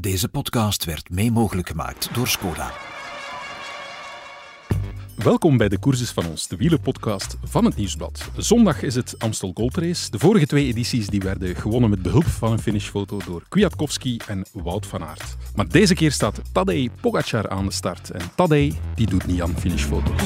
Deze podcast werd mee mogelijk gemaakt door Skoda. Welkom bij de Courses van ons, de wielerpodcast van het Nieuwsblad. Zondag is het Amstel Gold Race. De vorige twee edities die werden gewonnen met behulp van een finishfoto door Kwiatkowski en Wout van Aert. Maar deze keer staat Tadej Pogacar aan de start. En Tadej die doet niet aan finishfoto's.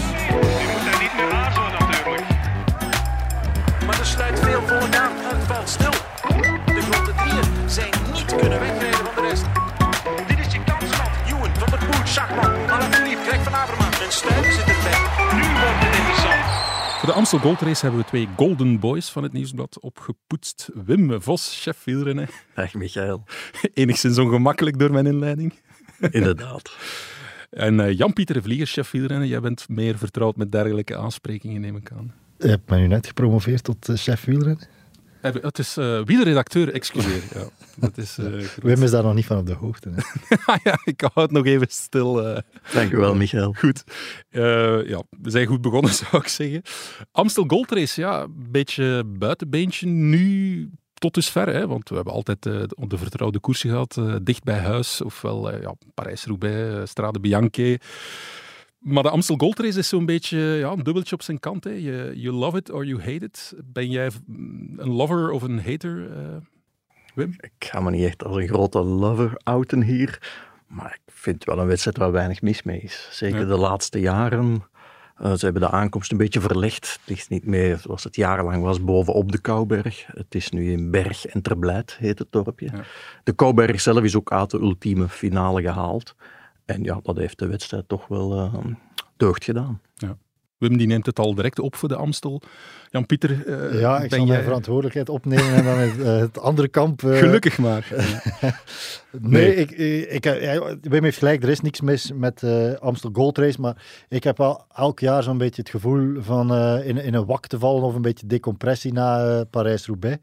Van Avermaat en Stuy zit erbij. Nu wordt het interessant. Voor de Amstel Gold Race hebben we twee Golden Boys van het Nieuwsblad opgepoetst. Wim Vos, chef wielrennen. Dag Michael, Enigszins ongemakkelijk door mijn inleiding. inderdaad. En eh, Jan-Pieter Vlieger, chef wielrennen. Jij bent meer vertrouwd met dergelijke aansprekingen, neem ik aan. Je hebt mij nu net gepromoveerd tot eh, chef wielrennen. Het is eh wielerredacteur, excuseer. Ja, dat is, eh, goed. Wim is daar nog niet van op de hoogte. Hè. Ja, ik hou het nog even stil. eh. Dank u wel, Michael. goed. Eh, ja, we zijn goed begonnen, zou ik zeggen. Amstel Gold Race, ja, een beetje buitenbeentje nu tot dusver. Hè, want we hebben altijd eh, de vertrouwde koersen gehad, eh, dicht bij huis. Ofwel eh, ja, Parijs-Roubaix, Strade Bianche. Maar de Amstel Gold Race is zo'n beetje ja, een dubbeltje op zijn kant. Hè. You, you love it or you hate it. Ben jij een lover of een hater, eh, Wim? Ik ga me niet echt als een grote lover outen hier, maar ik vind het wel een wedstrijd waar weinig mis mee is. Zeker Ja. de laatste jaren. Eh, ze hebben de aankomst een beetje verlegd. Het ligt niet meer zoals het jarenlang was bovenop de Kouberg. Het is nu in Berg en Terblijt, heet het dorpje. Ja. De Kouberg zelf is ook uit de ultieme finale gehaald. En ja, dat heeft de wedstrijd toch wel eh, deugd gedaan. Wim die neemt het al direct op voor de Amstel. Jan-Pieter, eh, ja, ik ben zal mijn jij... verantwoordelijkheid opnemen en dan het, eh, het andere kamp. eh, Gelukkig maar. Nee, Nee. ik, ik, ja, Wim heeft gelijk, er is niks mis met eh Amstel Gold Race, maar ik heb wel elk jaar zo'n beetje het gevoel van eh, in, in een wak te vallen of een beetje decompressie na Parijs-Roubaix.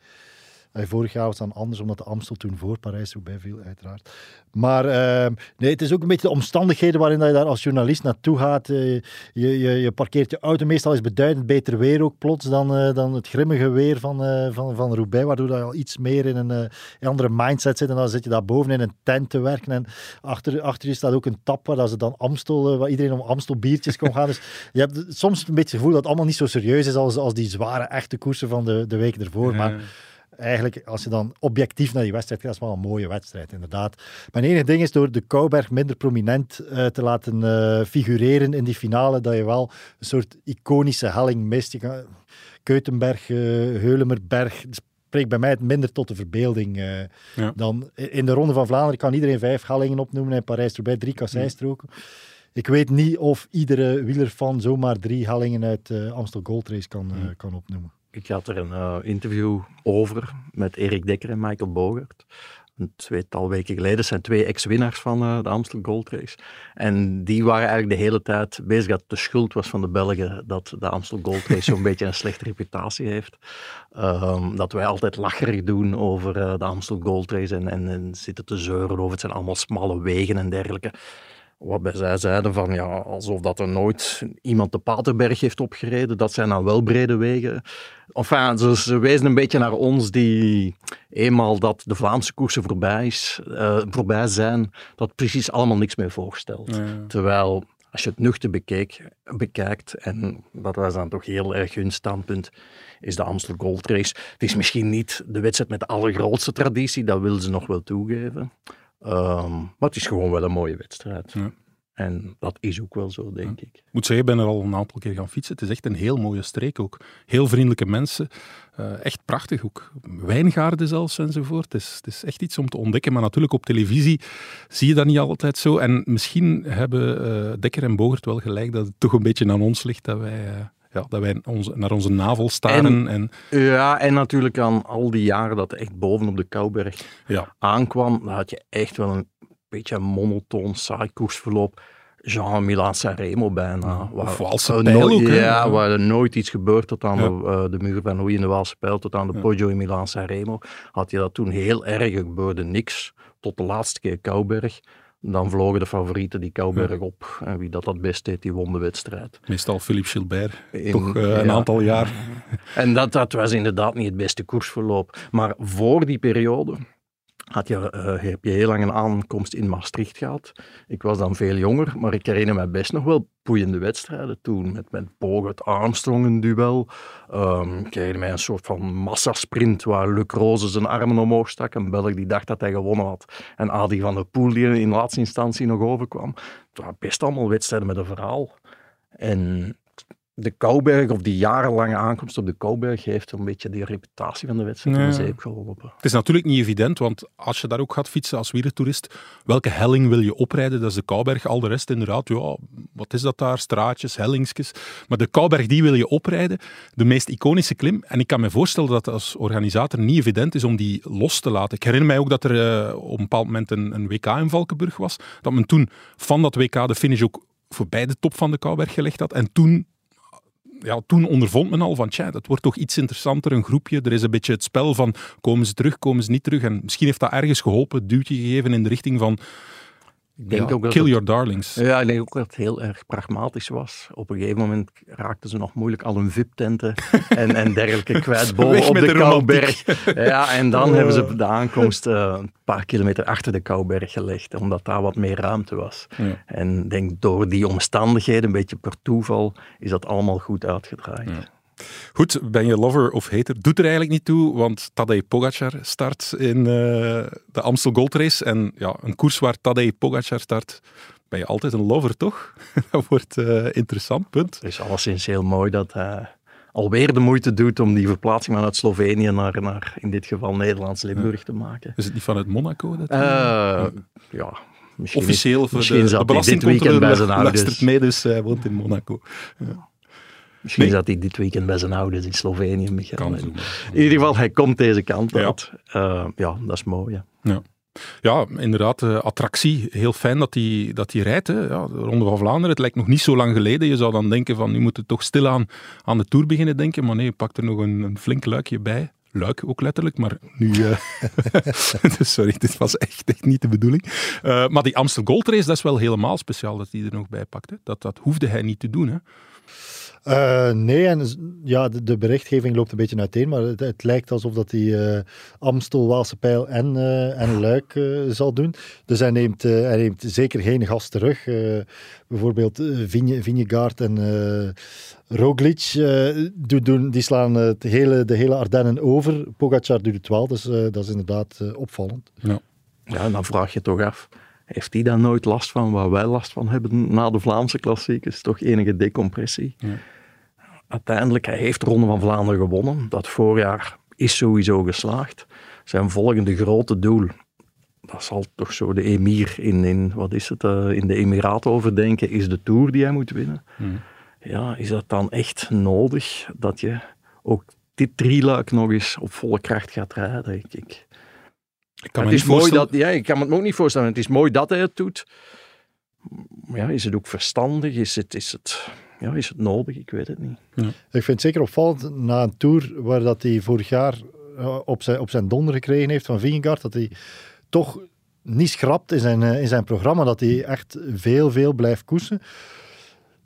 Vorig jaar was het dan anders, omdat de Amstel toen voor Parijs-Roubaix viel, uiteraard. Maar eh, nee, het is ook een beetje de omstandigheden waarin dat je daar als journalist naartoe gaat. Eh, je, je, je parkeert je auto, meestal is beduidend beter weer ook plots dan, eh, dan het grimmige weer van, eh, van, van Roubaix, waardoor je al iets meer in een andere mindset zit. En dan zit je daar boven in een tent te werken. En achter, achter je staat ook een tap waar dat ze dan Amstel, waar iedereen om Amstel biertjes kon gaan. Dus je hebt soms een beetje het gevoel dat het allemaal niet zo serieus is als, als die zware, echte koersen van de, de weken ervoor. Maar eigenlijk, als je dan objectief naar die wedstrijd kijkt, is het wel een mooie wedstrijd, inderdaad. Mijn enige ding is door de Kouberg minder prominent eh, te laten eh, figureren in die finale, dat je wel een soort iconische helling mist. Je kan, Keutenberg, eh Heulemerberg, spreekt bij mij het minder tot de verbeelding. Ja. dan in de Ronde van Vlaanderen kan iedereen vijf hellingen opnoemen, in Parijs-Roubaix drie kasseistroken. Ik weet niet of iedere wielerfan zomaar drie hellingen uit de Amstel Gold Race kan, eh, kan opnoemen. Ik had er een eh, interview over met Erik Dekker en Michael Bogert. Een tweetal weken geleden. Zijn twee ex-winnaars van eh, de Amstel Gold Race. En die waren eigenlijk de hele tijd bezig dat de schuld was van de Belgen dat de Amstel Gold Race zo'n beetje een slechte reputatie heeft. Ehm, dat wij altijd lacherig doen over eh, de Amstel Gold Race en, en zitten te zeuren over het zijn allemaal smalle wegen en dergelijke. Waarbij zij zeiden van ja, alsof dat er nooit iemand de Paterberg heeft opgereden. Dat zijn dan wel brede wegen. Enfin, ze, ze wezen een beetje naar ons die eenmaal dat de Vlaamse koersen voorbij, is, eh, voorbij zijn, dat precies allemaal niks meer voorstelt. Ja. Terwijl, als je het nuchter bekeek, bekijkt, en dat was dan toch heel erg hun standpunt, is de Amstel Gold Race. Het is misschien niet de wedstrijd met de allergrootste traditie, dat willen ze nog wel toegeven. Ehm, maar het is gewoon wel een mooie wedstrijd. Ja. En dat is ook wel zo, denk ik. Ik moet zeggen, ik ben er al een aantal keer gaan fietsen. Het is echt een heel mooie streek ook. Heel vriendelijke mensen. Eh, echt prachtig ook. Wijngaarden zelfs enzovoort. Het is, het is echt iets om te ontdekken. Maar natuurlijk op televisie zie je dat niet altijd zo. En misschien hebben eh, Dekker en Bogert wel gelijk dat het toch een beetje aan ons ligt dat wij... eh, ja, dat wij onze, naar onze navel staren. En, Ja, en natuurlijk aan al die jaren dat echt bovenop de Kouberg ja, aankwam, dan had je echt wel een beetje een monotoon, saai koersverloop. Jean Milan Sanremo bijna. Waar- of Waalse Pijl nooit- ook, hè? Ja, waar er nooit iets gebeurt tot aan Ja. de, eh, de muur van Hoei in de Waalse Pijl, tot aan de Ja. Poggio in Milan Sanremo. Had je dat toen heel erg, er gebeurde niks. Tot de laatste keer Kouberg. Dan vlogen de favorieten die Kouberg op. En wie dat het best deed, die won de wedstrijd. meestal Philippe Gilbert. In- toch eh, een aantal jaar. En dat, dat was inderdaad niet het beste koersverloop. Maar voor die periode had je, eh, heb je heel lang een aankomst in Maastricht gehad. Ik was dan veel jonger, maar ik herinner me best nog wel boeiende wedstrijden toen. Met, met Bogert Armstrong een duel. Ehm, ik herinner me een soort van massasprint waar Luc Roze zijn armen omhoog stak. Een Belg die dacht dat hij gewonnen had. En Adi van der Poel die in laatste instantie nog overkwam. Het waren best allemaal wedstrijden met een verhaal. En de Kouberg, of die jarenlange aankomst op de Kouberg, heeft een beetje die reputatie van de wedstrijd Ja. in de zeep geholpen. Het is natuurlijk niet evident, want als je daar ook gaat fietsen als wielertoerist, welke helling wil je oprijden? Dat is de Kouberg, al de rest inderdaad, ja, wat is dat daar? Straatjes, hellingsjes. Maar de Kouberg, die wil je oprijden, de meest iconische klim. En ik kan me voorstellen dat het als organisator niet evident is om die los te laten. Ik herinner mij ook dat er eh, op een bepaald moment een, een WK in Valkenburg was, dat men toen van dat WK de finish ook voorbij de top van de Kouberg gelegd had. En toen ja, toen ondervond men al van, tja, dat wordt toch iets interessanter, een groepje. Er is een beetje het spel van, komen ze terug, komen ze niet terug. En misschien heeft dat ergens geholpen, duwtje gegeven in de richting van, Ik denk ja, ook dat kill het- your darlings. Ja, ik denk ook dat het heel erg pragmatisch was. Op een gegeven moment raakten ze nog moeilijk al hun VIP-tenten en, en dergelijke kwijt boven op de. Kouberg. Ja, en dan hebben ze de aankomst eh, een paar kilometer achter de Kouberg gelegd, omdat daar wat meer ruimte was. Ja. En ik denk door die omstandigheden, een beetje per toeval, is dat allemaal goed uitgedraaid. Ja. Goed, ben je lover of hater? Doet er eigenlijk niet toe, want Tadej Pogacar start in eh, de Amstel Gold Race. En ja, een koers waar Tadej Pogacar start, ben je altijd een lover, toch? dat wordt eh, interessant, punt. Het is alleszins heel mooi dat hij alweer de moeite doet om die verplaatsing vanuit Slovenië naar, naar in dit geval Nederlands-Limburg te maken. Is het niet vanuit Monaco? Dat Eh, ja, misschien is- Officieel voor misschien de, de hij dit weekend bij zijn belastingcontroleur luistert mee, dus hij woont in Monaco. Misschien Nee. zat hij dit weekend bij zijn ouders in Slovenië, Michael. In ieder geval, hij komt deze kant Ja. uit. Eh, ja, dat is mooi. Ja. Ja, inderdaad, eh, attractie. Heel fijn dat hij dat die rijdt. Hè. Ja, de Ronde van Vlaanderen, het lijkt nog niet zo lang geleden. Je zou dan denken van, nu moet het toch stilaan aan de Tour beginnen denken. Maar nee, je pakt er nog een, een flink luikje bij. Luik ook letterlijk, maar nu... eh, Sorry, dit was echt, echt niet de bedoeling. Maar die Amstel Gold Race, dat is wel helemaal speciaal dat hij er nog bij pakt. Hè. Dat, dat hoefde hij niet te doen. Hè. Eh, nee, en ja, de, de berichtgeving loopt een beetje uiteen, maar het, het lijkt alsof dat hij eh, Amstel, Waalse Pijl en, eh, en Luik zal doen. Dus hij neemt, eh, hij neemt zeker geen gast terug. Eh, bijvoorbeeld Vinje, Vingegaard en eh Roglic eh, doen, doen, die slaan het hele, de hele Ardennen over. Pogacar doet het wel, dus eh, dat is inderdaad eh, opvallend. ja, en dan vraag je toch af, heeft hij daar nooit last van waar wij last van hebben na de Vlaamse klassiekers? Toch enige decompressie. Ja. Uiteindelijk, hij heeft de Ronde van Vlaanderen gewonnen. Dat voorjaar is sowieso geslaagd. Zijn volgende grote doel, dat zal toch zo de emir in, in wat is het, eh, in de Emiraten overdenken, is de Tour die hij moet winnen. Hmm. Ja, is dat dan echt nodig dat je ook dit drieluik nog eens op volle kracht gaat rijden? Ik, ik, Ik kan het me is mooi dat, ja, ik kan me het me ook niet voorstellen. Het is mooi dat hij het doet. Maar ja, is het ook verstandig? Is het, is het, ja, is het nodig? Ik weet het niet. Ik vind het zeker opvallend na een tour waar dat hij vorig jaar eh, op zijn, op zijn donder gekregen heeft van Vingegaard, dat hij toch niet schrapt in zijn, eh, in zijn programma, dat hij echt veel, veel blijft koersen.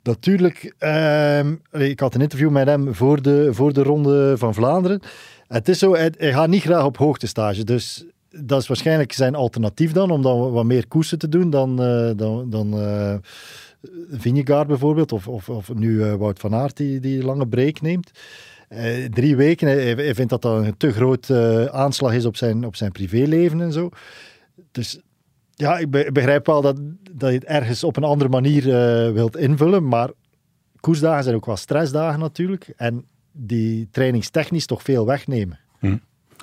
Natuurlijk, ehm, ik had een interview met hem voor de, voor de Ronde van Vlaanderen. Het is zo, hij, hij gaat niet graag op hoogtestage, dus dat is waarschijnlijk zijn alternatief dan, om dan wat meer koersen te doen dan, eh, dan, dan Vingegaard bijvoorbeeld, of, of, nu eh, Wout van Aert die die lange break neemt. Eh, drie weken, hij, vindt dat dat een te groot eh, aanslag is op zijn, op zijn privéleven en zo. Dus ja, ik be- begrijp wel dat, dat je het ergens op een andere manier wilt invullen, maar koersdagen zijn ook wel stressdagen natuurlijk. En die trainingstechnisch toch veel wegnemen.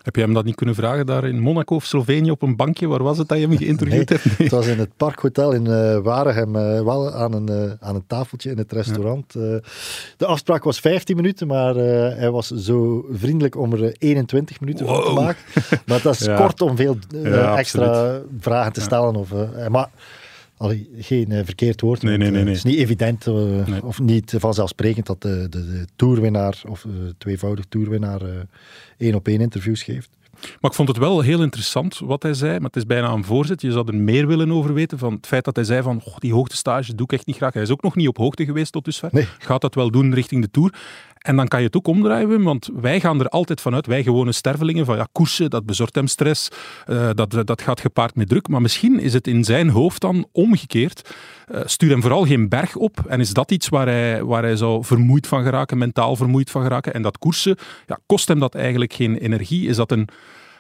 Heb je hem dat niet kunnen vragen daar in Monaco of Slovenië op een bankje? Waar was het dat je hem geïnterviewd hebt? Nee. Het was in het Parkhotel in eh Waregem, eh, wel aan een, eh, aan een tafeltje in het restaurant. De afspraak was 15 minuten, maar hij was zo vriendelijk om er eh, 21 minuten van te Wow. maken. Maar dat is Ja. kort om veel Ja, extra vragen te stellen. Of, maar allee, geen eh, verkeerd woord. Nee, nee, nee, eh, nee. Het is niet evident eh, Nee. of niet vanzelfsprekend dat de, de, de toerwinnaar of tweevoudig toerwinnaar één op één interviews geeft. Maar ik vond het wel heel interessant wat hij zei. Maar het is bijna een voorzet. Je zou er meer willen over weten. Van het feit dat hij zei van "Goh, die hoogtestage doe ik echt niet graag. Hij is ook nog niet op hoogte geweest tot dusver. Nee. Gaat dat wel doen richting de Tour. En dan kan je het ook omdraaien, want wij gaan er altijd vanuit, wij gewone stervelingen, van ja, koersen, dat bezorgt hem stress, eh, dat, dat gaat gepaard met druk. Maar misschien is het in zijn hoofd dan omgekeerd. Uh, stuur hem vooral geen berg op en is dat iets waar hij, waar hij zou vermoeid van geraken, mentaal vermoeid van geraken. En dat koersen, ja, kost hem dat eigenlijk geen energie? Is dat een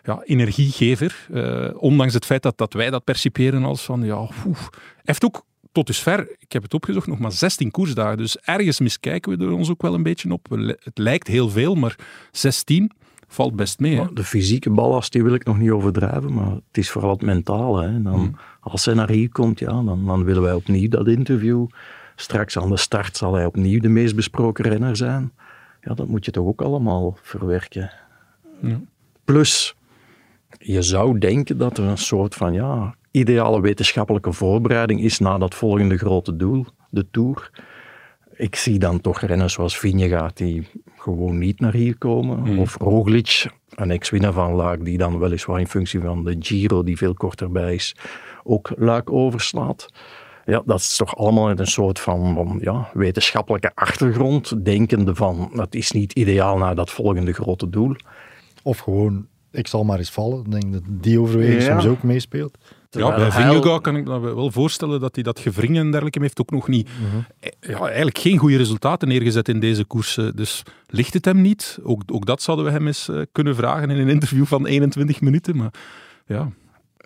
ja, energiegever. Uh, ondanks het feit dat, dat wij dat perciperen als van ja, oef. heeft ook tot dusver, ik heb het opgezocht, nog maar 16 koersdagen. Dus ergens miskijken we er ons ook wel een beetje op. Het lijkt heel veel, maar 16 valt best mee. Hè? De fysieke ballast die wil ik nog niet overdrijven, maar het is vooral het mentale. Hè. Dan, hmm. Als hij naar hier komt, ja, dan, dan willen wij opnieuw dat interview. Straks aan de start zal hij opnieuw de meest besproken renner zijn. Ja, dat moet je toch ook allemaal verwerken. Ja. Plus, je zou denken dat er een soort van ja, ideale wetenschappelijke voorbereiding is na dat volgende grote doel, de Tour. Ik zie dan toch renners zoals Vingegaard die gewoon niet naar hier komen. Hmm. Of Roglic, een ex-winnaar van Laak, die dan weliswaar in functie van de Giro, die veel korter bij is, ook Luik overslaat. Ja, dat is toch allemaal met een soort van, van ja, wetenschappelijke achtergrond, denkende van, dat is niet ideaal naar dat volgende grote doel. Of gewoon ik zal maar eens vallen. Ik denk dat die overweging soms ook meespeelt. Ja, bij Vingegaard kan ik me wel voorstellen dat hij dat gevringen en dergelijke heeft ook nog niet, mhm. eh, ja, eigenlijk geen goede resultaten neergezet in deze koersen. Dus ligt het hem niet? Ook, ook dat zouden we hem eens eh, kunnen vragen in een interview van 21 minuten. Maar ja,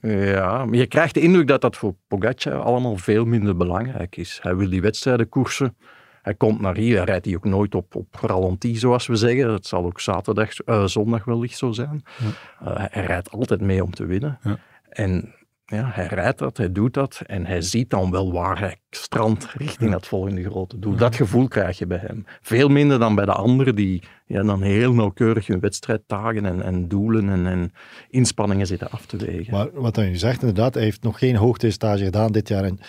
ja, maar je krijgt de indruk dat dat voor Pogacar allemaal veel minder belangrijk is. Hij wil die wedstrijden koersen. Hij komt naar hier, hij rijdt hij ook nooit op, op ralenti, zoals we zeggen. Het zal ook zaterdag, uh, zondag wellicht zo zijn. Ja. Uh, hij rijdt altijd mee om te winnen. Ja. En ja, hij rijdt dat, hij doet dat en hij ziet dan wel waar hij strandt richting dat volgende grote doel. Dat gevoel krijg je bij hem. Veel minder dan bij de anderen die ja, dan heel nauwkeurig hun wedstrijdtagen en, en doelen en, en, inspanningen zitten af te wegen. Maar wat je zegt inderdaad, hij heeft nog geen hoogtestage gedaan dit jaar. En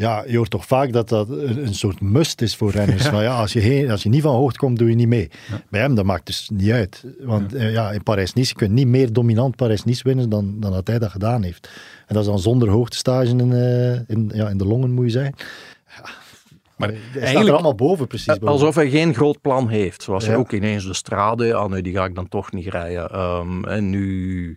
ja, je hoort toch vaak dat dat een, soort must is voor renners. Ja. ja, als, je als je niet van hoogte komt, doe je niet mee. Bij hem, dat maakt dus niet uit. Want ja, eh, ja in Parijs-Nice, je kunt niet meer dominant Parijs-Nice winnen dan, dan dat hij dat gedaan heeft. En dat is dan zonder hoogtestage in, uh, in, ja, in de longen, moet je zijn. Ja. Maar hij eigenlijk, staat er allemaal boven, precies. Boven. Alsof hij geen groot plan heeft. Zoals hij ook ineens de strade, ah nee, die ga ik dan toch niet rijden. Um, en nu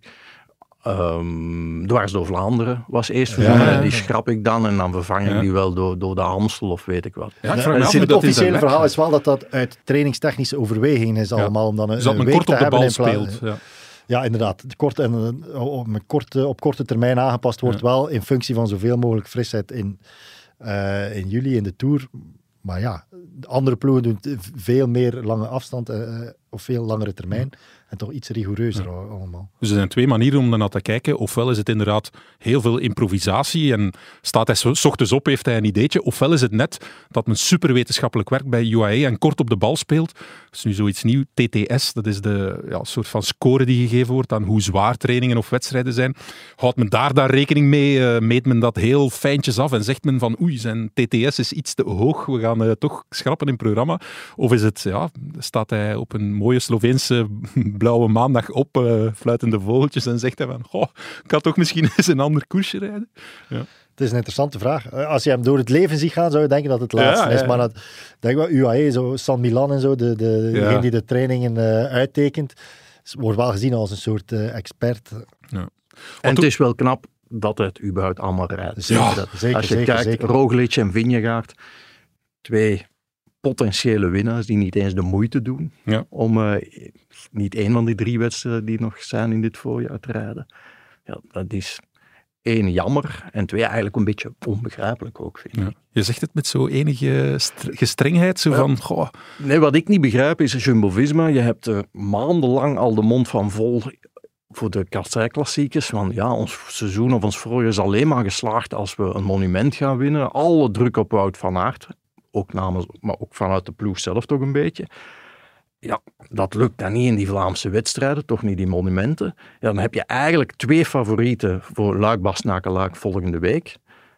Um, dwars door Vlaanderen was eerst vervangen. Die schrap ik dan en dan vervang ik die wel door, door de Amstel of weet ik wat. Ja, het officiële verhaal is wel dat dat uit trainingstechnische overwegingen is allemaal. Om dan een, dat een kort op de bal speelt. Ja. Ja, inderdaad. Kort en, op, korte, op korte termijn aangepast wordt wel in functie van zoveel mogelijk frisheid in, uh, in juli in de Tour. Maar ja, de andere ploegen doen veel meer lange afstand uh, of veel langere termijn. En toch iets rigoureuzer allemaal. Dus er zijn twee manieren om naar te kijken. Ofwel is het inderdaad heel veel improvisatie en staat hij s ochtends op, heeft hij een ideetje. Ofwel is het net dat men superwetenschappelijk werkt bij UAE en kort op de bal speelt. Dat is nu zoiets nieuw, TTS. Dat is de ja, soort van score die gegeven wordt aan hoe zwaar trainingen of wedstrijden zijn. Houdt men daar dan rekening mee? Uh, meet men dat heel fijntjes af en zegt men van oei, zijn TTS is iets te hoog. We gaan uh, toch schrappen in het programma. Of is het, ja, staat hij op een mooie Sloveense blauwe maandag op, uh, fluitende vogeltjes, en zegt hij van, goh, ik had toch misschien eens een ander koersje rijden. Ja. Het is een interessante vraag. Eh, als je hem door het leven ziet gaan, zou je denken dat het laatste is. Maar dat, denk wel, UAE, zo San Milan en zo, de, de, degene die de trainingen uh, uittekent, wordt wel gezien als een soort uh, expert. Ja. En het is wel knap dat het überhaupt allemaal rijdt. Zeker, dat, zeker, als je zeker, kijkt, zeker. Roglic en Vingegaard, twee potentiële winnaars die niet eens de moeite doen ja. om uh, niet één van die drie wedstrijden die nog zijn in dit voorjaar te rijden. Ja, dat is één jammer en twee eigenlijk een beetje onbegrijpelijk ook, vind ik. Je zegt het met zo enige gestrengheid, zo van... Goh. Nee, wat ik niet begrijp is Jumbo-Visma. Je hebt uh, maandenlang al de mond van vol voor de kassei-klassiekers. Van ja, ons seizoen of ons voorjaar is alleen maar geslaagd als we een monument gaan winnen. Alle druk op Wout van Aert ook namens, maar ook vanuit de ploeg zelf toch een beetje. Ja, dat lukt dan niet in die Vlaamse wedstrijden, toch niet die monumenten. Ja, dan heb je eigenlijk twee favorieten voor Luik, volgende week.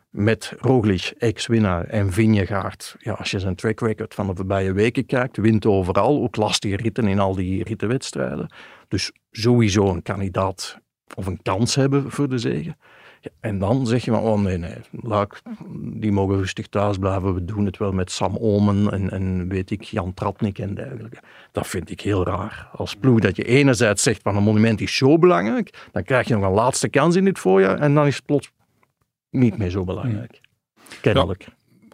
Met Roglic, ex-winnaar, en Vingegaard. Ja, als je zijn track record van de voorbije weken kijkt, wint overal. Ook lastige ritten in al die rittenwedstrijden. Dus sowieso een kandidaat of een kans hebben voor de zegen en dan zeg je van, oh nee, nee, Luik, die mogen rustig thuis blijven. We doen het wel met Sam Omen en, en weet ik, Jan Tratnik en dergelijke. Dat vind ik heel raar. Als ploeg dat je enerzijds zegt van een monument is zo belangrijk, dan krijg je nog een laatste kans in dit voorjaar en dan is het plots niet meer zo belangrijk. Kennelijk.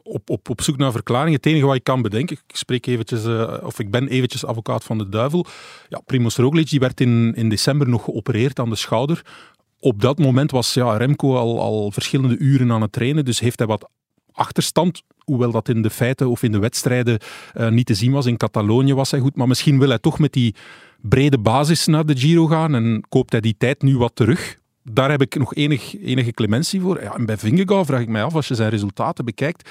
op, op, op zoek naar verklaringen. Het enige wat ik kan bedenken, ik spreek eventjes, eh, of ik ben eventjes advocaat van de duivel. Ja, Primoz Roglic die werd in, in december nog geopereerd aan de schouder. Op dat moment was ja, Remco al, al verschillende uren aan het trainen, dus heeft hij wat achterstand. Hoewel dat in de feiten of in de wedstrijden eh, niet te zien was. In Catalonië was hij goed, maar misschien wil hij toch met die brede basis naar de Giro gaan en koopt hij die tijd nu wat terug. Daar heb ik nog enig, enige clementie voor. Ja, en bij Vingegaard vraag ik mij af, als je zijn resultaten bekijkt,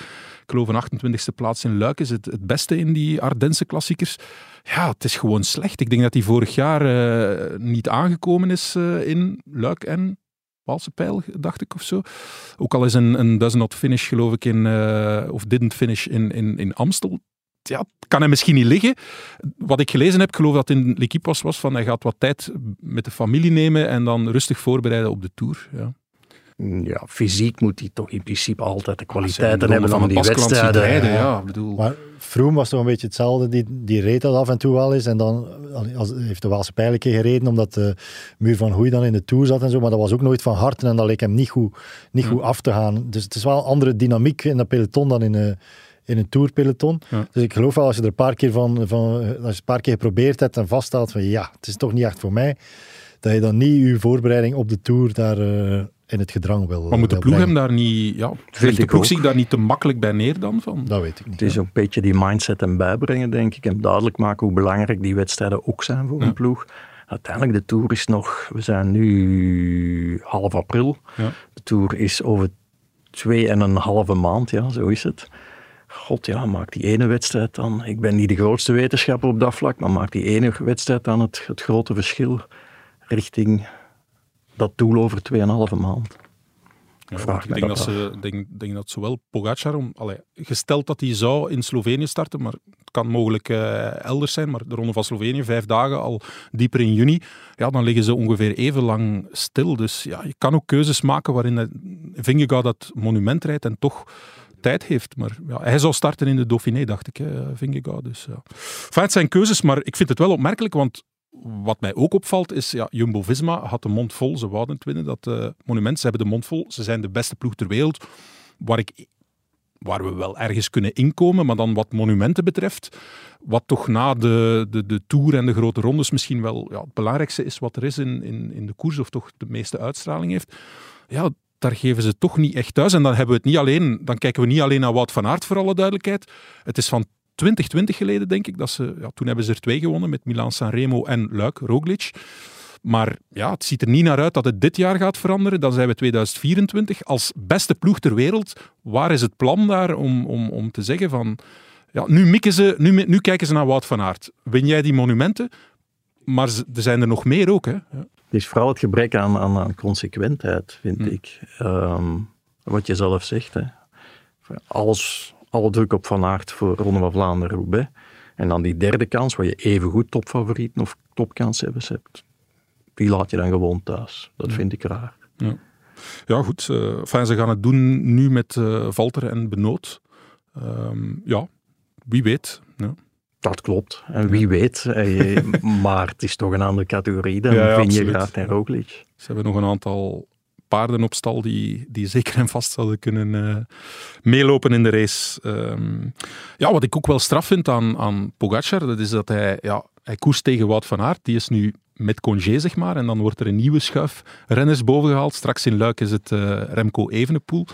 geloof een 28e plaats in Luik is het, het beste in die Ardense klassiekers. Ja, het is gewoon slecht. Ik denk dat hij vorig jaar eh, niet aangekomen is eh, in Luik en Waalse dacht ik of zo. Ook al is een, een does not finish, geloof ik, in, eh, of didn't finish in, in, in Amstel. Ja, kan hij misschien niet liggen. Wat ik gelezen heb, geloof dat in L'Equipe was, was van hij gaat wat tijd met de familie nemen en dan rustig voorbereiden op de Tour. Ja. Ja, fysiek moet hij toch in principe altijd de kwaliteiten hebben van die wedstrijden. rijden, ja. bedoel, Maar Froome was toch een beetje hetzelfde. Die, die reed dat af en toe wel eens. En dan als, heeft de Waalse Pijl een keer gereden, omdat de muur van Hoei dan in de Tour zat en zo. Maar dat was ook nooit van harte en dat leek hem niet goed, niet goed af te gaan. Dus het is wel een andere dynamiek in dat peloton dan in een, in een Tourpeloton. Ja. Dus ik geloof wel, als je er een paar keer van, van als je een paar keer geprobeerd hebt en vaststelt van ja, het is toch niet echt voor mij, dat je dan niet je voorbereiding op de Tour daar eh, in het gedrang wil maar moet de wil ploeg hem daar niet... Ja, legt de ploeg zich daar niet te makkelijk bij neer dan? Van? Dat weet ik niet. Het is een beetje die mindset en bijbrengen, denk ik. En duidelijk maken hoe belangrijk die wedstrijden ook zijn voor Ja. een ploeg. Uiteindelijk, de Tour is nog... We zijn nu half april. Ja. De Tour is over twee en een halve maand, ja, zo is het. God, ja, maak die ene wedstrijd dan. Ik ben niet de grootste wetenschapper op dat vlak, maar maak die ene wedstrijd dan het, het grote verschil richting dat doel over tweeënhalve maand. Ja, Vraag ik denk dat dat, ze, denk, denk dat zowel Pogacar, om, allee, gesteld dat hij zou in Slovenië starten, maar het kan mogelijk eh, elders zijn, maar de Ronde van Slovenië, vijf dagen al dieper in juni, ja, dan liggen ze ongeveer even lang stil. Dus ja, je kan ook keuzes maken waarin Vingegaard dat monument rijdt en toch tijd heeft. Maar ja, hij zou starten in de Dauphiné, dacht ik, hè, Vingegaard. Dus, ja. Enfin, het zijn keuzes, maar ik vind het wel opmerkelijk, want wat mij ook opvalt is, ja, Jumbo-Visma had de mond vol. Ze wouden het winnen, dat eh, monument. Ze hebben de mond vol. Ze zijn de beste ploeg ter wereld. Waar, ik, waar we wel ergens kunnen inkomen, maar dan wat monumenten betreft, wat toch na de, de, de Tour en de grote rondes misschien wel ja, het belangrijkste is wat er is in, in, in de koers, of toch de meeste uitstraling heeft. Ja, daar geven ze toch niet echt thuis. En dan hebben we het niet alleen, dan kijken we niet alleen naar Wout van Aert, voor alle duidelijkheid. Het is van 2020 geleden, denk ik, dat ze, ja, toen hebben ze er twee gewonnen met Milan Sanremo en Luik, Roglic. Maar ja, het ziet er niet naar uit dat het dit jaar gaat veranderen. Dan zijn we 2024. Als beste ploeg ter wereld, waar is het plan daar om, om, om te zeggen van... Ja, nu, mikken ze, nu, nu kijken ze naar Wout van Aert. Win jij die monumenten? Maar ze- er zijn er nog meer ook. Hè? Ja. Het is vooral het gebrek aan, aan, aan consequentheid, vind Hm. ik. Ehm, wat je zelf zegt. Hè. Alles, alle druk op Van Aert voor Ronde van Vlaanderen, Roubaix. En dan die derde kans, waar je evengoed topfavorieten of topkanshebbers hebt. Die laat je dan gewoon thuis. Dat vind ik raar. Ja, goed. eh, enfin, ze gaan het doen nu met eh Valter en Benoot. Ehm, ja, wie weet. Ja. Dat klopt. En wie weet. eh, maar het is toch een andere categorie dan Ja, ja, Vingegaard absoluut. en Roglic. Ze hebben nog een aantal paarden op stal die, die zeker en vast zouden kunnen eh, meelopen in de race. Ehm, ja, wat ik ook wel straf vind aan, aan Pogacar, dat is dat hij, ja, hij koerst tegen Wout van Aert. Die is nu met congé, zeg maar. En dan wordt er een nieuwe schuif renners bovengehaald. Straks in Luik is het eh, Remco Evenepoel.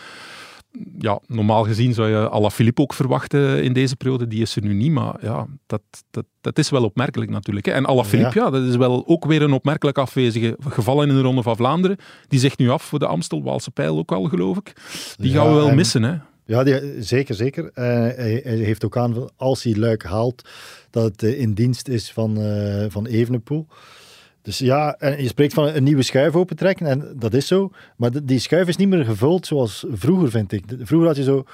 Ja, normaal gezien zou je Alaphilippe ook verwachten in deze periode. Die is er nu niet, maar ja, dat, dat, dat is wel opmerkelijk natuurlijk. Hè. En Alaphilippe, ja. dat is wel ook weer een opmerkelijk afwezige gevallen in de Ronde van Vlaanderen. Die zegt nu af voor de Amstel, Waalse Pijl ook al, geloof ik. Die Ja, gaan we wel en- missen, hè. Ja, die, zeker, zeker. Eh, hij, hij heeft ook aan, als hij Luik haalt, dat het eh, in dienst is van, eh van Evenepoel. Dus ja, en je spreekt van een nieuwe schuif opentrekken, en dat is zo. Maar die schuif is niet meer gevuld zoals vroeger, vind ik. Vroeger had je zo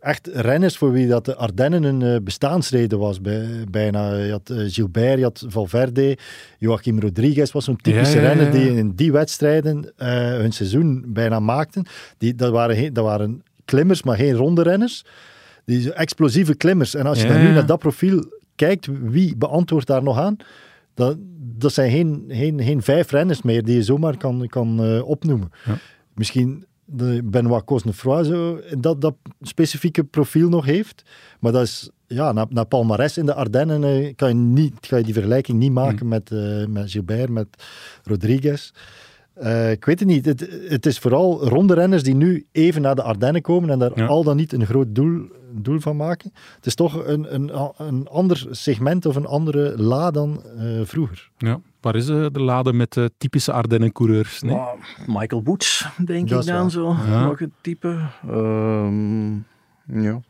echt renners voor wie dat de Ardennen een eh, bestaansreden was. Bij, bijna. Je had eh, Gilbert, je had Valverde, Joachim Rodriguez was zo'n typische Ja, ja, ja, renner die in die wedstrijden eh, hun seizoen bijna maakten. Die, dat, waren dat waren klimmers, maar geen ronde renners. Die explosieve klimmers. En als je dan nu naar dat profiel kijkt, wie beantwoordt daar nog aan? Dat, dat zijn geen, geen, geen vijf renners meer die je zomaar kan, kan eh, opnoemen. Ja. Misschien de Benoit Cosnefroid zo, dat, dat specifieke profiel nog heeft. Maar dat is, ja, na, na Palmares in de Ardennen eh, kan, je niet, kan je die vergelijking niet maken met, eh, met Gilbert, met Rodriguez. Eh, ik weet het niet. Het, het is vooral ronde renners die nu even naar de Ardennen komen en daar Ja. al dan niet een groot doel, doel van maken. Het is toch een, een, een ander segment of een andere la dan eh, vroeger. Ja. Waar is eh, de lade met de typische Ardennen-coureurs? Nee? Ah, Michael Woods, denk Dat ik dan zo. Ja. Nog het type. Ehm, ja,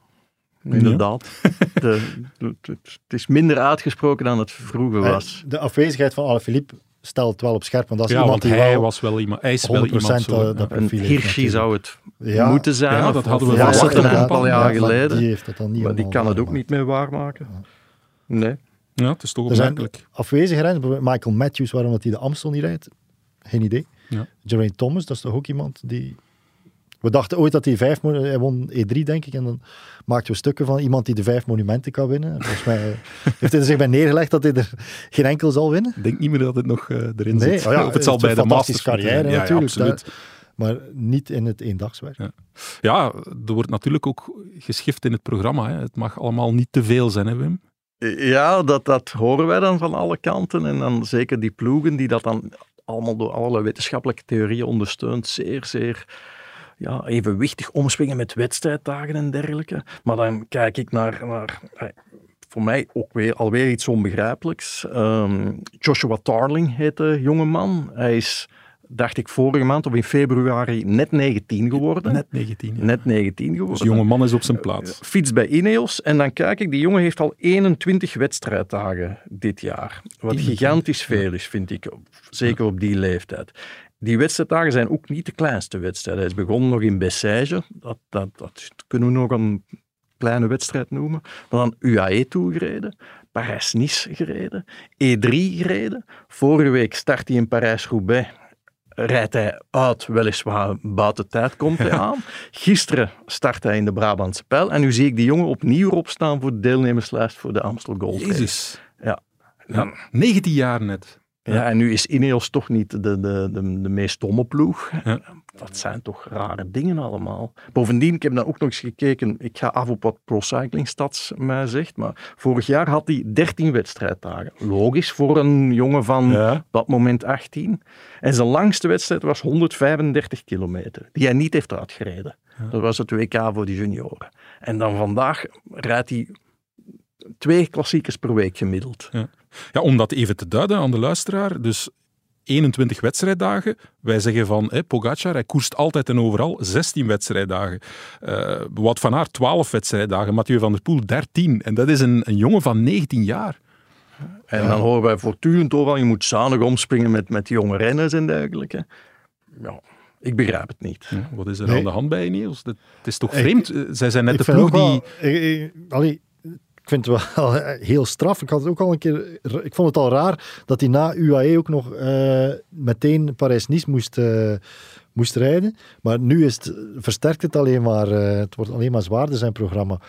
inderdaad. De, de- de- het is minder uitgesproken dan het vroeger was. De afwezigheid van Alaphilippe stelt het wel op scherp. Want dat is Ja, iemand want die hij, wel was wel iemand, hij is 100% wel iemand zo. dat, dat Een profiel heeft zou het Ja, moeten zijn. ja, dat hadden we verwacht het een aantal paar jaar Ja, geleden. Die heeft dat dan niet maar die kan het ook waargemaakt. niet meer waarmaken. Nee. Ja, het is toch Er opmerkelijk. afwezige bijvoorbeeld Michael Matthews, waarom dat hij de Amstel niet rijdt, geen idee. Ja. Geraint Thomas, dat is toch ook iemand die... We dachten ooit dat hij vijf... Hij won E3, denk ik, en dan maakten we stukken van iemand die de vijf monumenten kan winnen. En Volgens mij heeft hij er zich bij neergelegd dat hij er geen enkel zal winnen. Ik denk niet meer dat het nog eh, erin Nee, zit. oh ja, of het zal bij de fantastische Masters carrière natuurlijk, Ja. Maar niet in het eendagswerk. Ja. Ja, er wordt natuurlijk ook geschift in het programma. Hè. Het mag allemaal niet te veel zijn, hè, Wim? Ja, dat, dat horen wij dan van alle kanten. En dan zeker die ploegen die dat dan allemaal door allerlei wetenschappelijke theorieën ondersteund, zeer, zeer ja, evenwichtig omspringen met wedstrijddagen en dergelijke. Maar dan kijk ik naar, naar eh, voor mij ook weer alweer iets onbegrijpelijks. Ehm, Joshua Tarling heet de jonge man. Hij is, dacht ik, vorige maand of in februari net 19 geworden. Net 19. ja. Net 19 geworden. Dus jonge man is op zijn plaats. Fiets bij Ineos. En dan kijk ik, die jongen heeft al 21 wedstrijddagen dit jaar. Wat 21, gigantisch veel is, vind ik. Zeker op die leeftijd. Die wedstrijddagen zijn ook niet de kleinste wedstrijden. Hij is begonnen nog in Bessèges. Dat, dat, dat kunnen we nog een kleine wedstrijd noemen. Maar dan UAE toegereden. Parijs-Nice gereden. E3 gereden. Vorige week start hij in Parijs-Roubaix rijdt hij uit, weliswaar buiten tijd komt hij aan. Gisteren start hij in de Brabantse Pijl en nu zie ik die jongen opnieuw opstaan voor de deelnemerslijst voor de Amstel Gold Race. Jezus. Ja. Ja, 19 jaar net. Ja, en nu is Ineos toch niet de, de, de, de meest domme ploeg. Ja. Dat zijn toch rare dingen allemaal. Bovendien, ik heb dan ook nog eens gekeken, ik ga af op wat Pro Cycling Stats mij zegt, maar vorig jaar had hij 13 wedstrijddagen. Logisch voor een jongen van Ja. dat moment 18. En zijn langste wedstrijd was 135 kilometer, die hij niet heeft uitgereden. Dat was het WK voor de junioren. En dan vandaag rijdt hij twee klassiekers per week gemiddeld. Ja, om dat even te duiden aan de luisteraar. Dus 21 wedstrijddagen. Wij zeggen van hè, Pogacar, hij koerst altijd en overal 16 wedstrijddagen. Eh Wout van Aert 12 wedstrijddagen. Mathieu van der Poel 13. En dat is een, een jongen van 19 jaar. En dan horen wij voortdurend overal, je moet zuinig omspringen met, met jonge renners en dergelijke. Ja, ik begrijp het niet. Ja, wat is er Nee. aan de hand bij Ineos? Dat, het is toch vreemd? Eh, Zij zijn net de ploeg wel, die... ik, ik- allee, ik vind het wel heel straf. Ik had het ook al een keer. Ik vond het al raar dat hij na UAE ook nog eh, meteen Parijs-Nice moest, eh, moest rijden. Maar nu is het, versterkt het alleen maar. eh, het wordt alleen maar zwaarder zijn programma.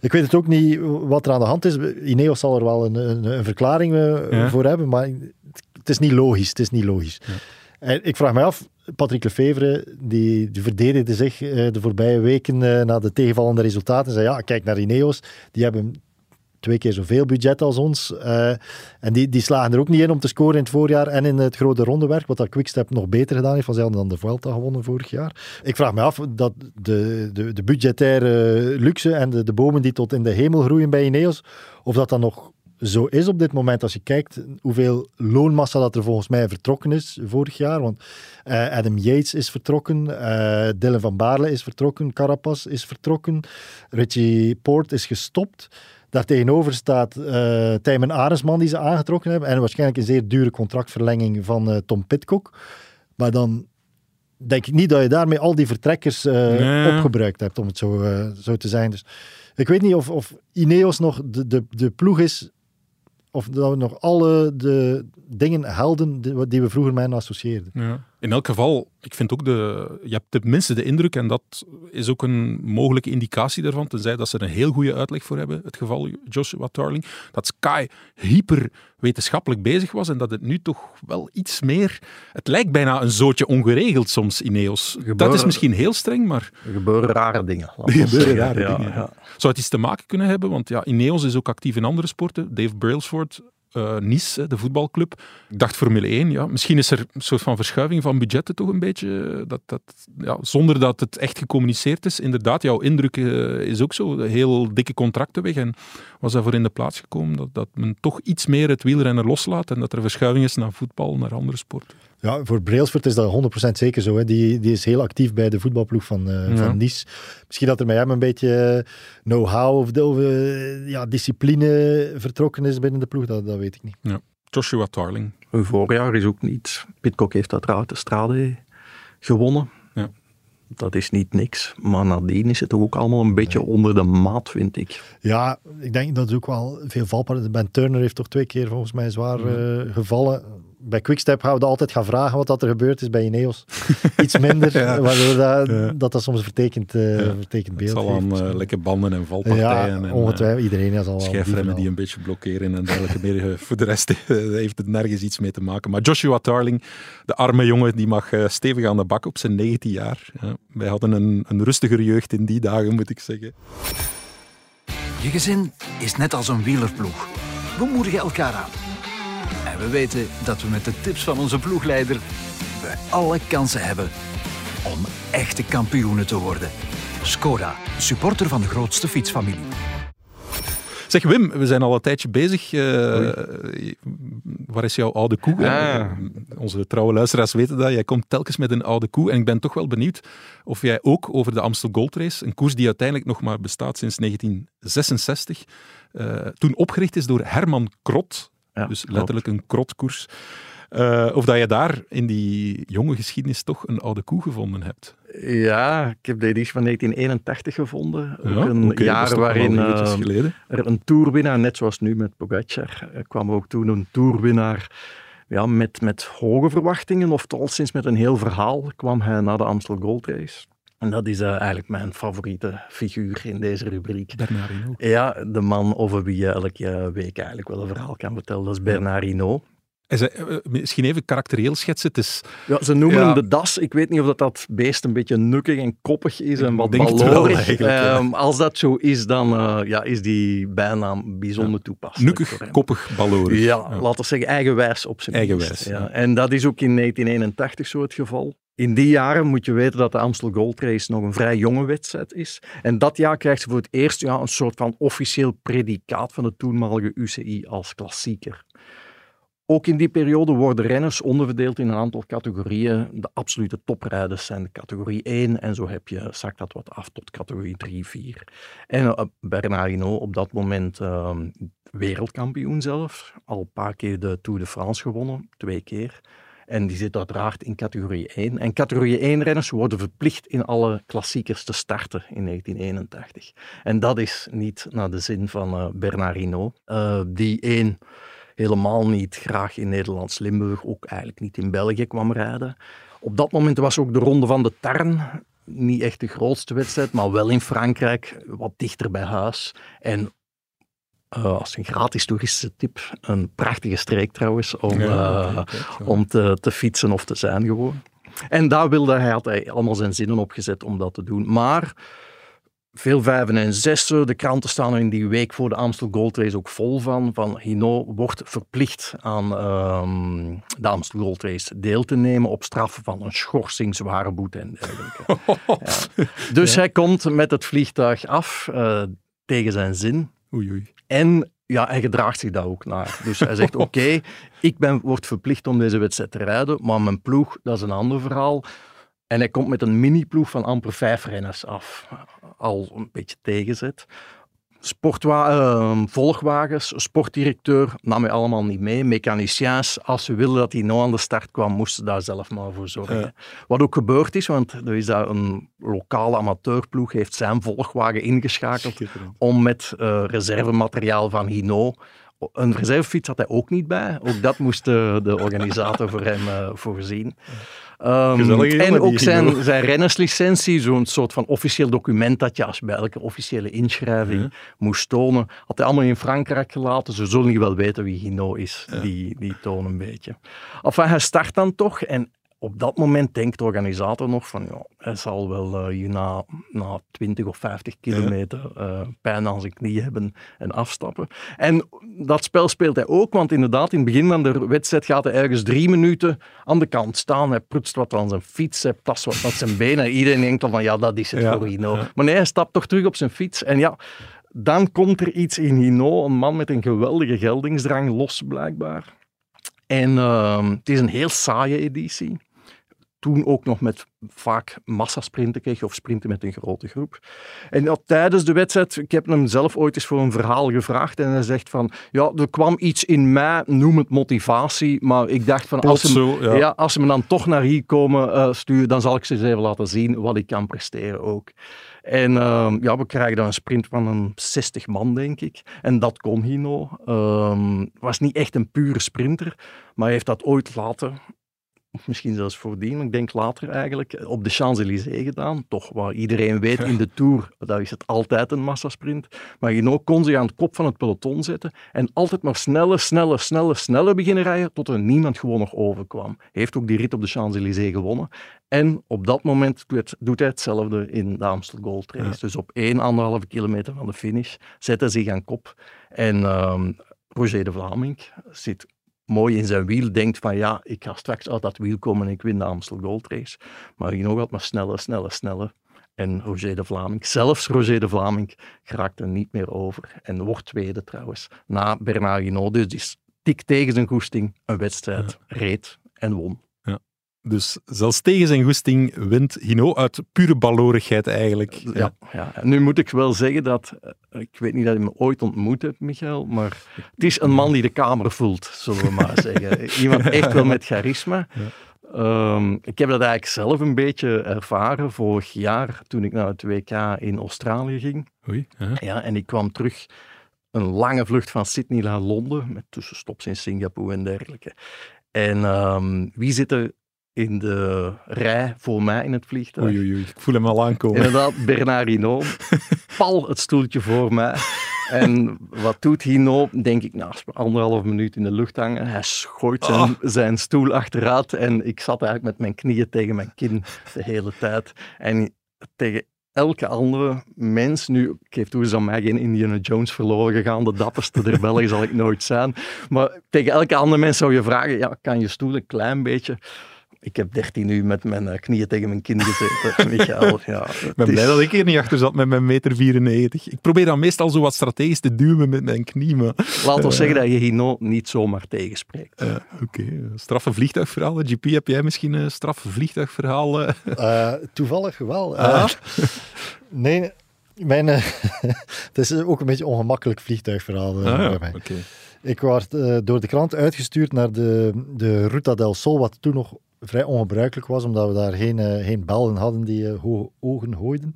Ik weet het ook niet wat er aan de hand is. Ineos zal er wel een, een, een verklaring Ja. voor hebben, maar het is niet logisch. Het is niet logisch. En ik vraag me af, Patrick Lefevre, die, die verdedigde zich eh, de voorbije weken eh, na de tegenvallende resultaten. En zei, ja, kijk naar Ineos, die hebben twee keer zoveel budget als ons. eh, en die, die slagen er ook niet in om te scoren in het voorjaar en in het grote rondewerk, wat dat Quickstep nog beter gedaan heeft, want zij hadden dan de Vuelta gewonnen vorig jaar. Ik vraag me af dat de, de, de budgettaire luxe en de, de bomen die tot in de hemel groeien bij Ineos, of dat dan nog zo is op dit moment, als je kijkt hoeveel loonmassa dat er volgens mij vertrokken is vorig jaar. Want eh, Adam Yates is vertrokken, eh Dylan van Baarle is vertrokken, Carapaz is vertrokken, Richie Poort is gestopt. Daartegenover staat eh Tijmen die ze aangetrokken hebben en waarschijnlijk een zeer dure contractverlenging van Tom Pitcock. Maar dan denk ik niet dat je daarmee al die vertrekkers Nee. opgebruikt hebt, om het zo, zo te zijn. Dus ik weet niet of, of Ineos nog de, de, de ploeg is, of dat we nog alle de dingen helden die, we vroeger met hen associeerden. Ja. In elk geval, ik vind ook de. Je hebt tenminste de indruk, en dat is ook een mogelijke indicatie daarvan, tenzij dat ze er een heel goede uitleg voor hebben, het geval Joshua Tarling, dat Sky hyper wetenschappelijk bezig was en dat het nu toch wel iets meer. Het lijkt bijna een zootje ongeregeld soms, Ineos. Dat is misschien heel streng, maar Er gebeuren rare dingen. Er gebeuren rare Ja, dingen, ja. ja. Zou het iets te maken kunnen hebben? Want ja, Ineos is ook actief in andere sporten. Dave Brailsford, eh, Nice, de voetbalclub. Ik dacht Formule 1, ja. Misschien is er een soort van verschuiving van budgetten toch een beetje. Dat, dat, ja, zonder dat het echt gecommuniceerd is. Inderdaad, jouw indruk eh, is ook zo. Heel dikke contracten weg. En was daarvoor in de plaats gekomen dat, dat men toch iets meer het wielrenner loslaat en dat er verschuiving is naar voetbal, naar andere sporten. Ja, voor Brailsford is dat 100% zeker zo. Hè. Die, die is heel actief bij de voetbalploeg van, eh, Ja. van Nice. Misschien dat er met hem een beetje eh, know-how of, de, of eh, ja, discipline vertrokken is binnen de ploeg, dat, dat weet ik niet. Joshua Tarling. Hun voorjaar is ook niet. Pitcock heeft uiteraard de Strade gewonnen. Ja. Dat is niet niks. Maar nadien is het toch ook allemaal een beetje onder de maat, vind ik. Ja, ik denk dat het ook wel veel valpartijen... Ben Turner heeft toch twee keer volgens mij zwaar gevallen. Bij Quickstep gaan we altijd gaan vragen wat dat er gebeurd is bij Ineos. Iets minder, Ja. waardoor dat, Ja. dat dat soms een vertekend, eh, Ja. vertekend Het beeld zal aan eh, lekke banden en ja, valpartijen. en, eh, ongetwijfeld. Iedereen is al schijfremmen die een beetje blokkeren en dergelijke meer. Voor de rest heeft het nergens iets mee te maken. Maar Joshua Tarling, de arme jongen, die mag stevig aan de bak op zijn 19 jaar. Ja, wij hadden een, een rustiger jeugd in die dagen, moet ik zeggen. Je gezin is net als een wielerploeg. We moedigen elkaar aan. En we weten dat we met de tips van onze ploegleider we alle kansen hebben om echte kampioenen te worden. Skoda, supporter van de grootste fietsfamilie. Zeg Wim, we zijn al een tijdje bezig. Eh, waar is jouw oude koe? Ah. Eh, Onze trouwe luisteraars weten dat. Jij komt telkens met een oude koe. En ik ben toch wel benieuwd of jij ook over de Amstel Gold Race, een koers die uiteindelijk nog maar bestaat sinds 1966, eh, toen opgericht is door Herman Krot, Ja, dus klopt. letterlijk een krotkoers. Eh, of dat je daar in die jonge geschiedenis toch een oude koe gevonden hebt. Ja, ik heb de editie van 1981 gevonden. Ook Ja, een is jaar waarin eh, er een toerwinnaar, net zoals nu met Pogacar, er kwam ook toen een toerwinnaar ja, met, met hoge verwachtingen, of toch al sinds met een heel verhaal, kwam hij naar de Amstel Gold Race. En dat is eh, eigenlijk mijn favoriete figuur in deze rubriek. Bernard Hinault. Ja, de man over wie je elke week eigenlijk wel een verhaal kan vertellen, dat is Bernard Hinault. Eh, misschien even karakterieel schetsen. Het is Ja, ze noemen Ja. hem de das. Ik weet niet of dat, dat beest een beetje nukkig en koppig is en wat ballorig. ja. Ehm, als dat zo is, dan eh, ja, is die bijnaam bijzonder toepasselijk. nukkig, koppig, ballorig. Ja, laten we zeggen eigenwijs op zijn Eigenwijs, minst. En dat is ook in 1981 zo het geval. In die jaren moet je weten dat de Amstel Gold Race nog een vrij jonge wedstrijd is. En dat jaar krijgt ze voor het eerst ja, een soort van officieel predicaat van de toenmalige UCI als klassieker. Ook in die periode worden renners onderverdeeld in een aantal categorieën. De absolute toprijders zijn de categorie 1 en zo heb je, zakt dat wat af tot categorie 3, 4. En uh, Bernard Hinault op dat moment uh, wereldkampioen zelf. Al een paar keer de Tour de France gewonnen, twee keer. En die zit uiteraard in categorie 1. En categorie 1 renners worden verplicht in alle klassiekers te starten in 1981. En dat is niet naar de zin van uh, Bernard Hinault. Uh, die één helemaal niet graag in Nederlands Limburg, ook eigenlijk niet in België kwam rijden. Op dat moment was ook de Ronde van de Tarn niet echt de grootste wedstrijd, maar wel in Frankrijk, wat dichter bij huis. En uh, als een gratis toeristische tip, een prachtige streek trouwens, om, ja, okay, om te, te, fietsen of te zijn gewoon. En daar wilde hij, had hij allemaal zijn zinnen op gezet om dat te doen. Maar veel vijven en zessen, de kranten staan er in die week voor de Amstel Gold Race ook vol van. Van Hinault wordt verplicht aan um, de Amstel Gold Race deel te nemen op straffen van een schorsing, zware boete en dergelijke. ja. Dus ja. hij komt met het vliegtuig af uh, tegen zijn zin. Oei, oei. En ja, hij gedraagt zich daar ook naar. Dus hij zegt, oké, okay, ik ben, word verplicht om deze wedstrijd te rijden, maar mijn ploeg, dat is een ander verhaal. En hij komt met een mini-ploeg van amper vijf renners af. Al een beetje tegenzet. Sportwa ehm, volgwagens, sportdirecteur, nam hij allemaal niet mee. Mechaniciens, als ze wilden dat hij nou aan de start kwam, moesten ze daar zelf maar voor zorgen. Ja. Wat ook gebeurd is, want er is daar een lokale amateurploeg, heeft zijn volgwagen ingeschakeld om met eh, reservemateriaal van Hino. Een reservefiets had hij ook niet bij. Ook dat moest de, de organisator voor hem eh, voorzien. Ehm, en ook zijn, zijn rennerslicentie, zo'n soort van officieel document dat je als bij elke officiële inschrijving moest tonen, had hij allemaal in Frankrijk gelaten. Ze zullen niet wel weten wie Hino is, die, die tonen een beetje. Enfin, hij start dan toch en op dat moment denkt de organisator nog van, ja, hij zal wel eh, hier na, na 20 of 50 kilometer eh, pijn aan zijn knie hebben en afstappen. En dat spel speelt hij ook, want inderdaad, in het begin van de wedstrijd gaat hij ergens drie minuten aan de kant staan. Hij prutst wat aan zijn fiets, hij tast wat met zijn benen. Iedereen denkt dan van, ja, dat is het Ja, voor Hino. ja. Maar nee, hij stapt toch terug op zijn fiets. En ja, dan komt er iets in Hino, een man met een geweldige geldingsdrang, los blijkbaar. En ehm, het is een heel saaie editie. Toen ook nog met vaak massasprinten kreeg of sprinten met een grote groep. En ja, tijdens de wedstrijd, ik heb hem zelf ooit eens voor een verhaal gevraagd en hij zegt van, ja, er kwam iets in mij, noem het motivatie, maar ik dacht van, als ze, zo, ja. ja, als ze me dan toch naar hier komen eh, sturen, dan zal ik ze eens even laten zien wat ik kan presteren ook. En ehm, ja, we krijgen dan een sprint van een 60 man, denk ik. En dat kon Hino. Ehm was niet echt een pure sprinter, maar hij heeft dat ooit later, of misschien zelfs voordien, maar ik denk later eigenlijk, op de Champs-Élysées gedaan. Toch waar iedereen weet in de Tour, daar is het altijd een massasprint. Maar Hino kon zich aan het kop van het peloton zetten en altijd maar sneller, sneller, sneller, sneller beginnen rijden, tot er niemand gewoon nog overkwam. Hij heeft ook die rit op de Champs-Élysées gewonnen. En op dat moment doet, hij hetzelfde in de Amstel Gold Race. Dus op 1,5 kilometer van de finish zet hij zich aan kop. En ehm, Roger de Vlaming zit mooi in zijn wiel, denkt van ja, ik ga straks uit dat wiel komen en ik win de Amstel Gold Race. Maar Hino gaat maar sneller, sneller, sneller. En Roger de Vlaming, zelfs Roger de Vlaming, geraakt er niet meer over. En wordt tweede trouwens, na Bernard Hinault. Dus die tik tegen zijn goesting een wedstrijd reed en won. Dus zelfs tegen zijn goesting wint Hino uit pure balorigheid eigenlijk. Ja, ja. Nu moet ik wel zeggen dat, eh, ik weet niet dat je me ooit ontmoet hebt, Michael, maar het is een man die de kamer voelt, zullen we maar zeggen. Iemand echt wel met charisma. Ehm, ik heb dat eigenlijk zelf een beetje ervaren vorig jaar toen ik naar het WK in Australië ging. Oei, ja. Ja, en ik kwam terug een lange vlucht van Sydney naar Londen, met tussenstops in Singapore en dergelijke. En ehm, wie zit er in de rij voor mij in het vliegtuig? Oei, oei, oei. Ik voel hem al aankomen. Inderdaad, Bernard Hinault. Pal het stoeltje voor mij. En wat doet Hinault? Denk ik, nou, anderhalf minuut in de lucht hangen. Hij schooit zijn, Ah. zijn stoel achteruit. En ik zat eigenlijk met mijn knieën tegen mijn kin de hele tijd. En tegen elke andere mens, nu, ik geef toe, is aan mij geen Indiana Jones verloren gegaan. De dapperste der Belgen zal ik nooit zijn. Maar tegen elke andere mens zou je vragen, ja, kan je stoel een klein beetje... Ik heb 13 uur met mijn eh, knieën tegen mijn kin gezeten, Michael. Ja, Ik ben blij dat ik hier niet achter zat met mijn meter 94. Ik probeer dan meestal zo wat strategisch te duwen met mijn knie, maar... Laat ons zeggen dat je Hino niet zomaar tegenspreekt. eh, Oké, straffe vliegtuigverhalen. GP, heb jij misschien een straffe vliegtuigverhaal? eh? Eh, toevallig wel. Eh, nee, mijn, eh, het is ook een beetje een ongemakkelijk vliegtuigverhaal eh, Ah, ja, bij mij. oké. Ik werd eh, door de krant uitgestuurd naar de, de Ruta del Sol, wat toen nog vrij ongebruikelijk was, omdat we daar geen, eh, geen belden hadden die eh, hoge ogen hooiden.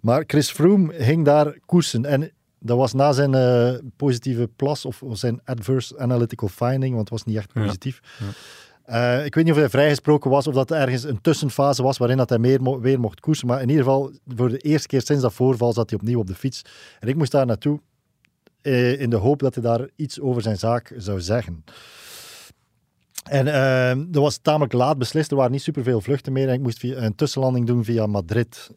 Maar Chris Froome ging daar koersen en dat was na zijn eh, positieve plas of zijn adverse analytical finding, want het was niet echt Ja. positief. Ik weet niet of hij vrijgesproken was of dat er ergens een tussenfase was waarin dat hij meer mo- weer mocht koersen. Maar in ieder geval, voor de eerste keer sinds dat voorval zat hij opnieuw op de fiets. En ik moest daar naartoe in de hoop dat hij daar iets over zijn zaak zou zeggen. En eh, dat was tamelijk laat beslist. Er waren niet superveel vluchten meer. En ik moest via, een tussenlanding doen via Madrid.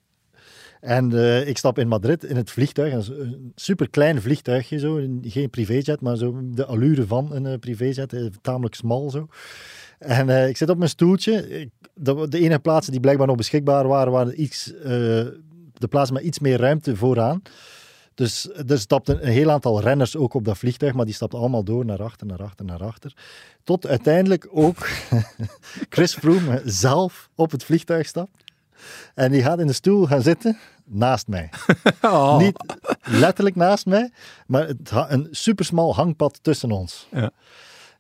En eh, ik stap in Madrid in het vliegtuig. Een superklein vliegtuigje, zo. geen privéjet, maar zo de allure van een eh, privéjet. eh, tamelijk smal zo. En ik zit op mijn stoeltje. De, de enige plaatsen die blijkbaar nog beschikbaar waren, waren iets, de plaatsen met iets meer ruimte vooraan. Dus er stapten een heel aantal renners ook op dat vliegtuig, maar die stapten allemaal door naar achter, naar achter, naar achter. Tot uiteindelijk ook Chris Froome zelf op het vliegtuig stapt. En die gaat in de stoel gaan zitten naast mij. Oh. Niet letterlijk naast mij, maar het, een supersmal hangpad tussen ons. Ja.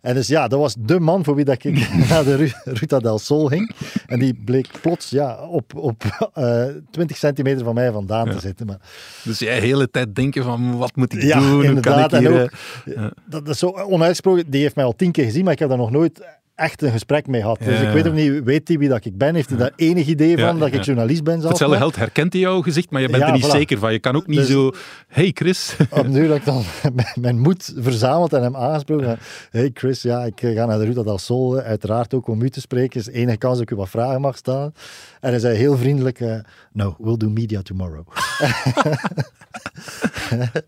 En dus ja, dat was de man voor wie dat ik naar de Ru- Ruta del Sol ging. En die bleek plots ja, op, op eh 20 centimeter van mij vandaan te zitten. Maar Dus jij de hele tijd denken van, wat moet ik Ja, doen? Hoe kan ik inderdaad. En hier... ook, eh, dat is zo onuitsproken. Die heeft mij al tien keer gezien, maar ik heb daar nog nooit echt een gesprek mee gehad. Dus ik weet ook niet, weet hij wie dat ik ben? Heeft hij daar enig idee van Ja, dat ik journalist ben zelf? hetzelfde geld herkent hij jouw gezicht, maar je bent er niet voilà. zeker van. Je kan ook niet Dus- zo... Hey Chris. Op nu dat ik dan mijn- moed verzameld en hem aangesproken. Hey Chris, ja, ik eh, ga naar de Ruta del Sol. eh, Uiteraard ook om u te spreken. is de enige kans dat ik u wat vragen mag stellen. En hij zei heel vriendelijk, eh, no, we'll do media tomorrow.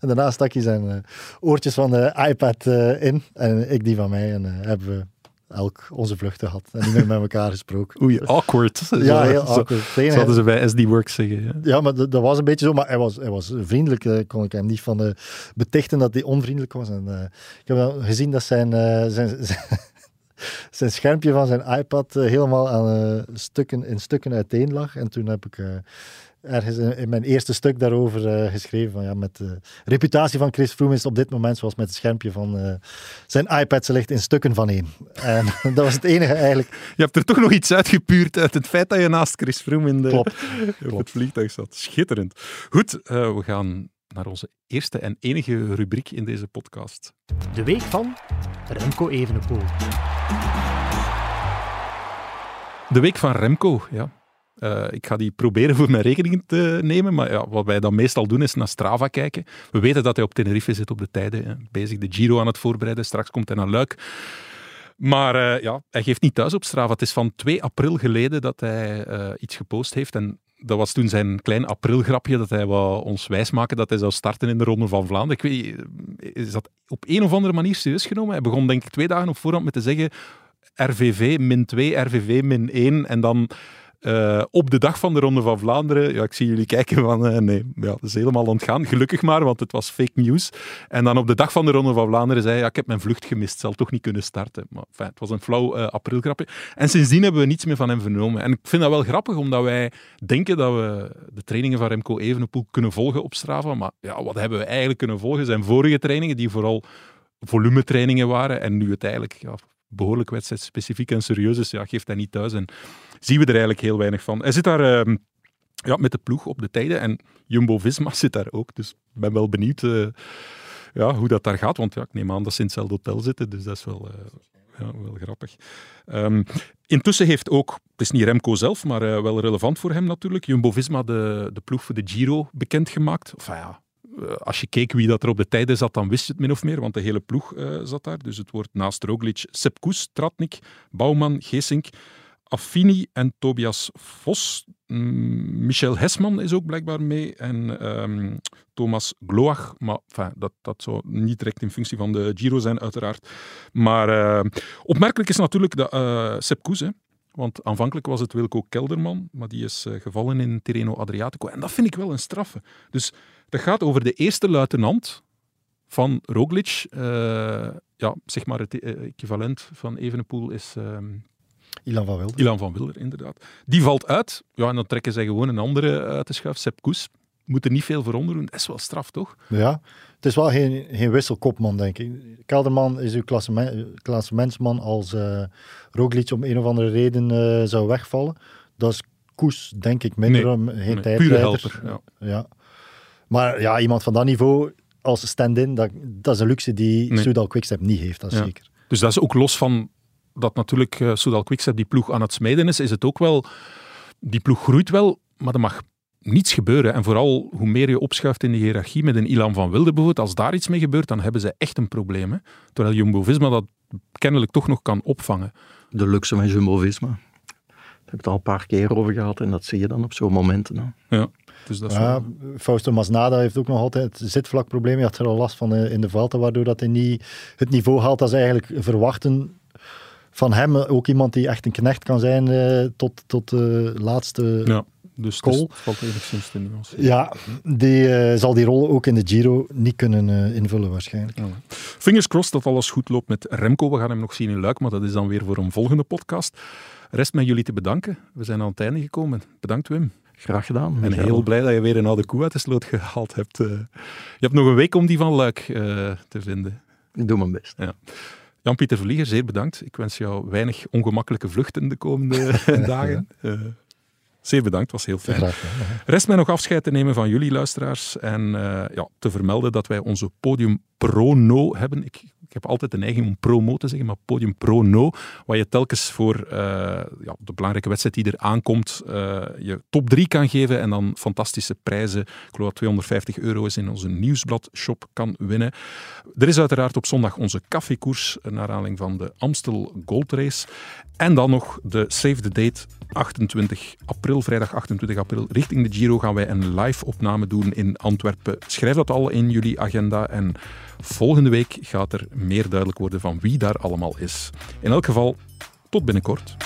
en daarna stak hij zijn oortjes van de iPad in en ik die van mij. En hebben we elk onze vluchten gehad en niet meer met elkaar gesproken. Oei, awkward. Zo- Ja, heel zo- awkward. Enige- Zouden ze bij SD Works zeggen. Ja. ja, maar dat, dat was een beetje zo. Maar hij was, hij was vriendelijk. eh, kon ik hem niet van eh, betichten dat hij onvriendelijk was. En, eh, ik heb dan gezien dat zijn, eh, zijn, zijn schermpje van zijn iPad helemaal aan, stukken, in stukken uiteen lag. En toen heb ik ergens in, in mijn eerste stuk daarover eh, geschreven van ja, met de reputatie van Chris Froome is op dit moment zoals met het schermpje van eh, zijn iPad. Ze ligt in stukken van één. En dat was het enige eigenlijk. Je hebt er toch nog iets uitgepuurd uit het feit dat je naast Chris Froome in de, Klopt, op het vliegtuig zat. Schitterend. Goed, eh, we gaan naar onze eerste en enige rubriek in deze podcast. De week van Remco Evenepoel. De week van Remco, ja. Eh, ik ga die proberen voor mijn rekening te nemen, maar ja, wat wij dan meestal doen is naar Strava kijken. We weten dat hij op Tenerife zit op de tijden, bezig de Giro aan het voorbereiden. Straks komt hij naar Luik. Maar eh, ja, hij geeft niet thuis op Strava. Het is van 2 april geleden dat hij eh, iets gepost heeft. En dat was toen zijn klein aprilgrapje dat hij wou ons wijsmaken dat hij zou starten in de Ronde van Vlaanderen. Ik weet is dat op een of andere manier serieus genomen? Hij begon denk ik twee dagen op voorhand met te zeggen RVV min 2, RVV min 1 en dan eh, op de dag van de Ronde van Vlaanderen, ja, ik zie jullie kijken van, eh, nee, ja, dat is helemaal ontgaan. Gelukkig maar, want het was fake news. En dan op de dag van de Ronde van Vlaanderen zei hij, ja, ik heb mijn vlucht gemist, zal toch niet kunnen starten. Maar het was een flauw eh, aprilgrapje. En sindsdien hebben we niets meer van hem vernomen. En ik vind dat wel grappig, omdat wij denken dat we de trainingen van Remco Evenepoel kunnen volgen op Strava. Maar ja, wat hebben we eigenlijk kunnen volgen? Zijn vorige trainingen, die vooral volumetrainingen waren. En nu het eigenlijk ja, behoorlijk wedstrijdspecifiek en serieus is, ja, geeft hij niet thuis. En zien we er eigenlijk heel weinig van. Hij zit daar ehm, ja, met de ploeg op de tijden en Jumbo-Visma zit daar ook. Dus ik ben wel benieuwd eh, ja, hoe dat daar gaat. Want ja, ik neem aan dat ze in hetzelfde hotel zitten, dus dat is wel, eh, ja, wel grappig. Ehm, intussen heeft ook, het is niet Remco zelf, maar eh, wel relevant voor hem natuurlijk, Jumbo-Visma de, de ploeg voor de Giro bekendgemaakt. Of ja, als je keek wie dat er op de tijden zat, dan wist je het min of meer, want de hele ploeg eh, zat daar. Dus het wordt naast Roglic, Sepp Tratnik, Bouwman, Geesink, Affini en Tobias Vos. Mm, Michel Hesman is ook blijkbaar mee en ehm, Thomas Gloach. Maar dat, dat zou niet direct in functie van de Giro zijn, uiteraard. Maar eh, opmerkelijk is natuurlijk dat Sepp hè, want aanvankelijk was het Wilco Kelderman, maar die is uh, gevallen in Tirreno Adriatico. En dat vind ik wel een straffe. Dus dat gaat over de eerste luitenant van Roglic. Uh, ja, zeg maar het equivalent van Evenepoel is... Uh, Ilan van Wilder. Ilan van Wilder, inderdaad. Die valt uit. Ja, en dan trekken zij gewoon een andere uit de schuif. Sepp Koes. Moet er niet veel voor onder doen. Dat is wel straf, toch? Ja, het is wel geen, geen wisselkopman, denk ik. Kelderman is uw klassementsman als uh, Roglic om een of andere reden uh, zou wegvallen. Dat is Koes, denk ik, minder. Nee, geen nee. Pure helper, ja. ja. Maar ja, iemand van dat niveau als stand-in, dat, dat is een luxe die nee. Soudal Quickstep niet heeft, dat is ja. zeker. Dus dat is ook los van dat natuurlijk uh, Soudal Quickstep die ploeg aan het smeden is, is het ook wel... Die ploeg groeit wel, maar er mag niets gebeuren. En vooral hoe meer je opschuift in de hiërarchie met een Ilan van Wilde bijvoorbeeld, als daar iets mee gebeurt, dan hebben ze echt een probleem. Hè? Terwijl Jumbo-Visma dat kennelijk toch nog kan opvangen. De luxe van Jumbo-Visma. Daar heb ik het al een paar keer over gehad en dat zie je dan op zo'n momenten. Hè. Ja. Dus dat is ja, wel... Fausto Masnada heeft ook nog altijd zitvlakprobleem. Hij had er al last van in de Vuelta, waardoor dat hij niet het niveau haalt dat ze eigenlijk verwachten van hem. Ook iemand die echt een knecht kan zijn uh, tot, tot de laatste ja, dus call. Het valt enigszins te nuanceren. Ja, die uh, zal die rol ook in de Giro niet kunnen uh, invullen waarschijnlijk. Ja. Fingers crossed dat alles goed loopt met Remco. We gaan hem nog zien in Luik, maar dat is dan weer voor een volgende podcast. Rest mij jullie te bedanken. We zijn aan het einde gekomen. Bedankt Wim. Graag gedaan. En Michael. heel blij dat je weer een oude koe uit de sloot gehaald hebt. eh. je hebt nog een week om die van Luik eh, te vinden. Ik doe mijn best. Jan-Pieter Vlieger, zeer bedankt. Ik wens jou weinig ongemakkelijke vluchten de komende dagen. Zeer bedankt, was heel fijn. Graag. Rest mij nog afscheid te nemen van jullie luisteraars en eh, ja, te vermelden dat wij onze podium Prono hebben. Ik, ik heb altijd de neiging om promo te zeggen, maar podium Prono, waar je telkens voor eh, ja, de belangrijke wedstrijd die er aankomt, eh, je top 3 kan geven en dan fantastische prijzen. Ik geloof dat 250 euro is in onze nieuwsblad-shop kan winnen. Er is uiteraard op zondag onze koffiekoers naar aanleiding van de Amstel Gold Race. En dan nog de Save the Date 28 april, vrijdag 28 april. Richting de Giro gaan wij een live opname doen in Antwerpen. Schrijf dat al in jullie agenda en volgende week gaat er meer duidelijk worden van wie daar allemaal is. In elk geval, tot binnenkort.